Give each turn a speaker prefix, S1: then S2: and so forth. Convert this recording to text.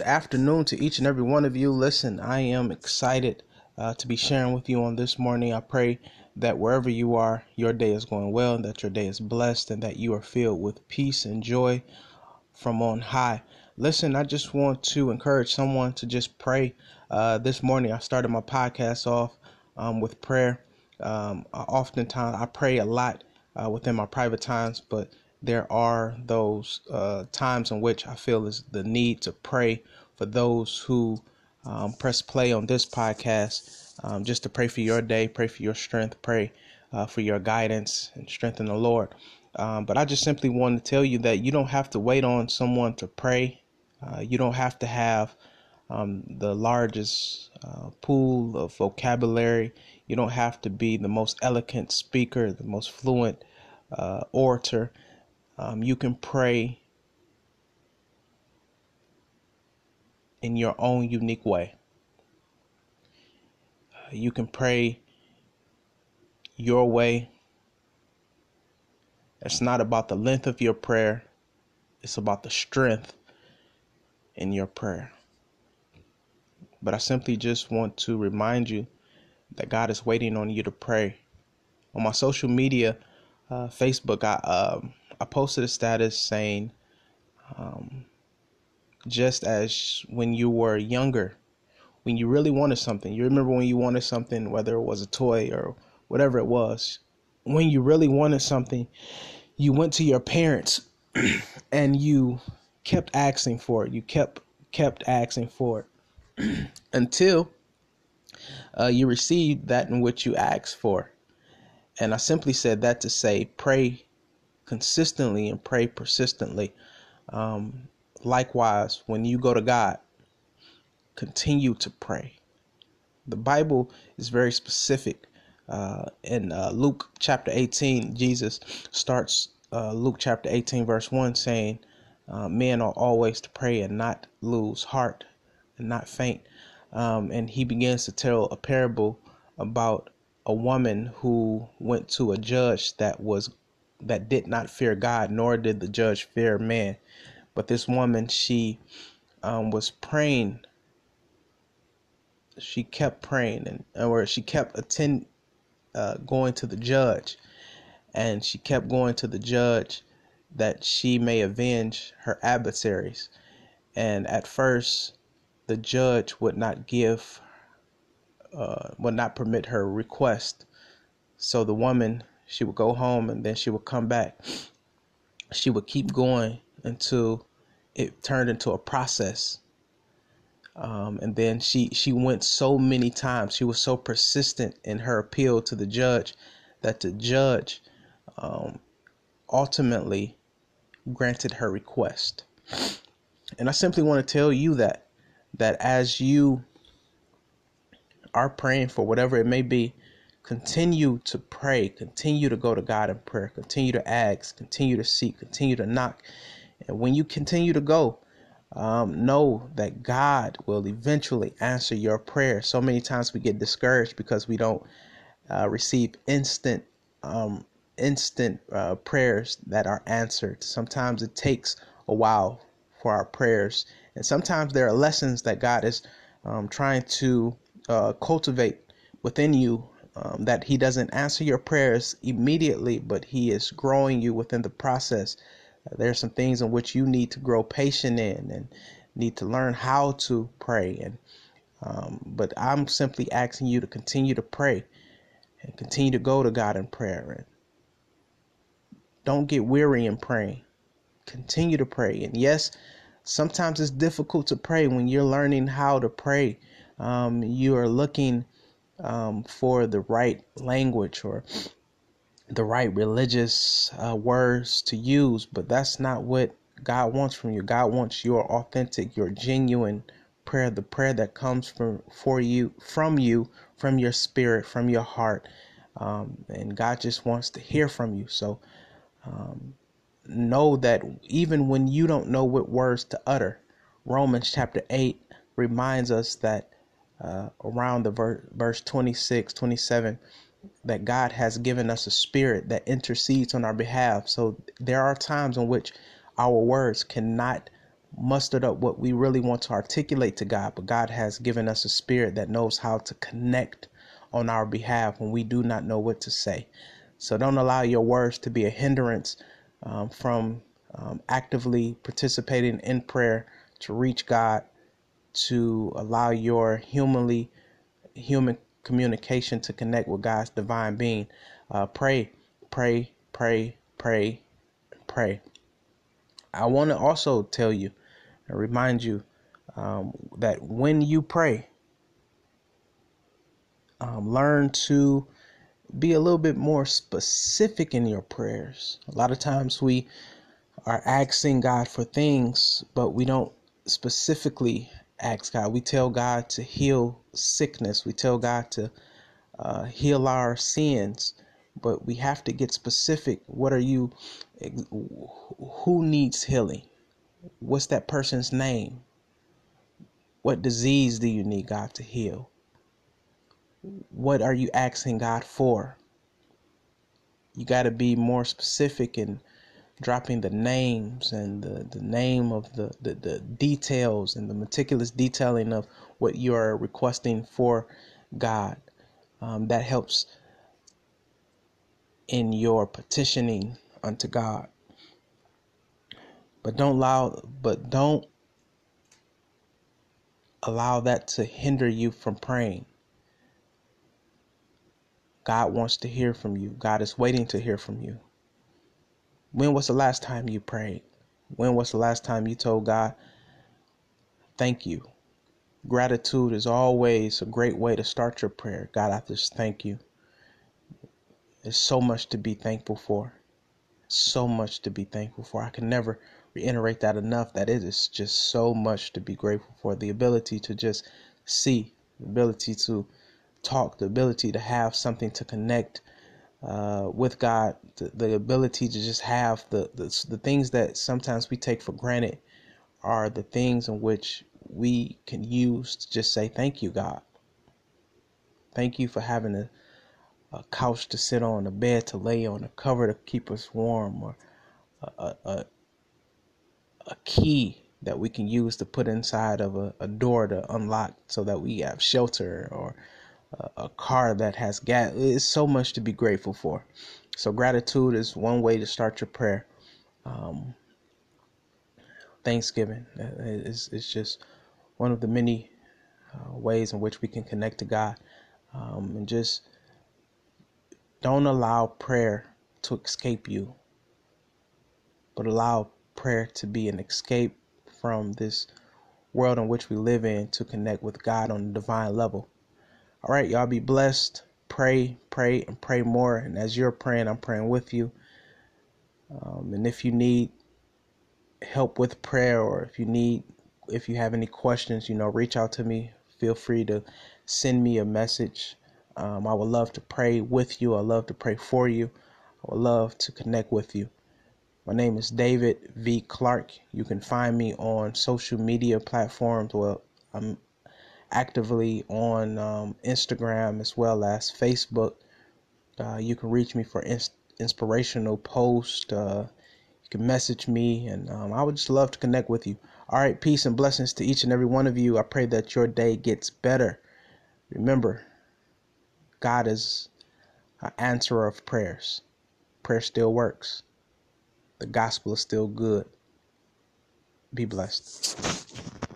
S1: Good afternoon to each and every one of you. Listen, I am excited uh, to be sharing with you on this morning. I pray that wherever you are, your day is going well, and that your day is blessed, and that you are filled with peace and joy from on high. Listen, I just want to encourage someone to just pray. Uh, this morning, I started my podcast off um, with prayer. Um, oftentimes, I pray a lot uh, within my private times, but there are those uh, times in which I feel is the need to pray for those who um, press play on this podcast, um, just to pray for your day, pray for your strength, pray uh, for your guidance and strength in the Lord. Um, but I just simply want to tell you that you don't have to wait on someone to pray. Uh, you don't have to have um, the largest uh, pool of vocabulary. You don't have to be the most eloquent speaker, the most fluent uh, orator. Um, you can pray in your own unique way. Uh, you can pray your way. It's not about the length of your prayer, it's about the strength in your prayer. But I simply just want to remind you that God is waiting on you to pray. On my social media, uh, Facebook, I um, I posted a status saying, um, just as when you were younger, when you really wanted something, you remember when you wanted something, whether it was a toy or whatever it was, when you really wanted something, you went to your parents and you kept asking for it. You kept kept asking for it until uh, you received that in which you asked for. And I simply said that to say, pray consistently and pray persistently. Um, likewise, when you go to God, continue to pray. The Bible is very specific. Uh, in uh, Luke chapter 18, Jesus starts uh, Luke chapter 18, verse 1, saying, uh, Men are always to pray and not lose heart and not faint. Um, and he begins to tell a parable about a woman who went to a judge that was that did not fear God, nor did the judge fear man. But this woman, she um, was praying. She kept praying, and or she kept attend, uh, going to the judge, and she kept going to the judge that she may avenge her adversaries. And at first, the judge would not give, uh, would not permit her request. So the woman she would go home and then she would come back. She would keep going until it turned into a process. Um, and then she she went so many times. She was so persistent in her appeal to the judge that the judge um, ultimately granted her request. And I simply want to tell you that that as you are praying for whatever it may be, continue to pray, continue to go to God in prayer, continue to ask, continue to seek, continue to knock. And when you continue to go, um, know that God will eventually answer your prayer. So many times we get discouraged because we don't uh, receive instant, um, instant uh, prayers that are answered. Sometimes it takes a while for our prayers, and sometimes there are lessons that God is um, trying to uh, cultivate within you um, that He doesn't answer your prayers immediately, but He is growing you within the process. Uh, there are some things in which you need to grow patient in and need to learn how to pray. And um, but I'm simply asking you to continue to pray and continue to go to God in prayer. And don't get weary in praying. Continue to pray. And yes, sometimes it's difficult to pray when you're learning how to pray. Um, you are looking um, for the right language or the right religious uh, words to use, but that's not what God wants from you. God wants your authentic, your genuine prayer, the prayer that comes from for you, from you, from your spirit, from your heart, um, and God just wants to hear from you. So um, know that even when you don't know what words to utter, Romans chapter eight reminds us that uh, around the ver- verse 26, 27, that God has given us a spirit that intercedes on our behalf. So there are times in which our words cannot mustered up what we really want to articulate to God, but God has given us a spirit that knows how to connect on our behalf when we do not know what to say. So don't allow your words to be a hindrance um, from um, actively participating in prayer to reach God, to allow your humanly human communication to connect with God's divine being. Uh, pray, pray, pray, pray, pray. I want to also tell you and remind you um, that when you pray, um, learn to be a little bit more specific in your prayers. A lot of times we are asking God for things, but we don't specifically ask God. We tell God to heal sickness, we tell God to uh, heal our sins, but we have to get specific. What are you, who needs healing? What's that person's name? What disease do you need God to heal? What are you asking God for? You got to be more specific in dropping the names and the, the name of the, the, the details and the meticulous detailing of what you are requesting for God. Um, that helps in your petitioning unto God. But don't allow but don't allow that to hinder you from praying. God wants to hear from you. God is waiting to hear from you. When was the last time you prayed? When was the last time you told God, thank you? Gratitude is always a great way to start your prayer. God, I just thank you. There's so much to be thankful for. So much to be thankful for. I can never reiterate that enough that it is just so much to be grateful for. The ability to just see, the ability to talk, the ability to have something to connect uh, with God, the, the, ability to just have the, the the things that sometimes we take for granted are the things in which we can use to just say thank you, God. Thank you for having a, a couch to sit on, a bed to lay on, a cover to keep us warm, or a, a, a key that we can use to put inside of a, a door to unlock so that we have shelter or a car that has gas. It's so much to be grateful for. So gratitude is one way to start your prayer. Um, Thanksgiving is is just one of the many uh, ways in which we can connect to God, um, and just don't allow prayer to escape you, but allow prayer to be an escape from this world in which we live in to connect with God on a divine level. All right, y'all be blessed. Pray, pray, and pray more. And as you're praying, I'm praying with you. Um, and if you need help with prayer or if you need, if you have any questions, you know, reach out to me. Feel free to send me a message. Um, I would love to pray with you. I love to pray for you. I would love to connect with you. My name is David V. Clark. You can find me on social media platforms. Well, I'm actively on um, Instagram as well as Facebook. Uh, you can reach me for ins- inspirational posts. Uh, you can message me, and um, I would just love to connect with you. All right, peace and blessings to each and every one of you. I pray that your day gets better. Remember, God is an answerer of prayers. Prayer still works. The gospel is still good. Be blessed.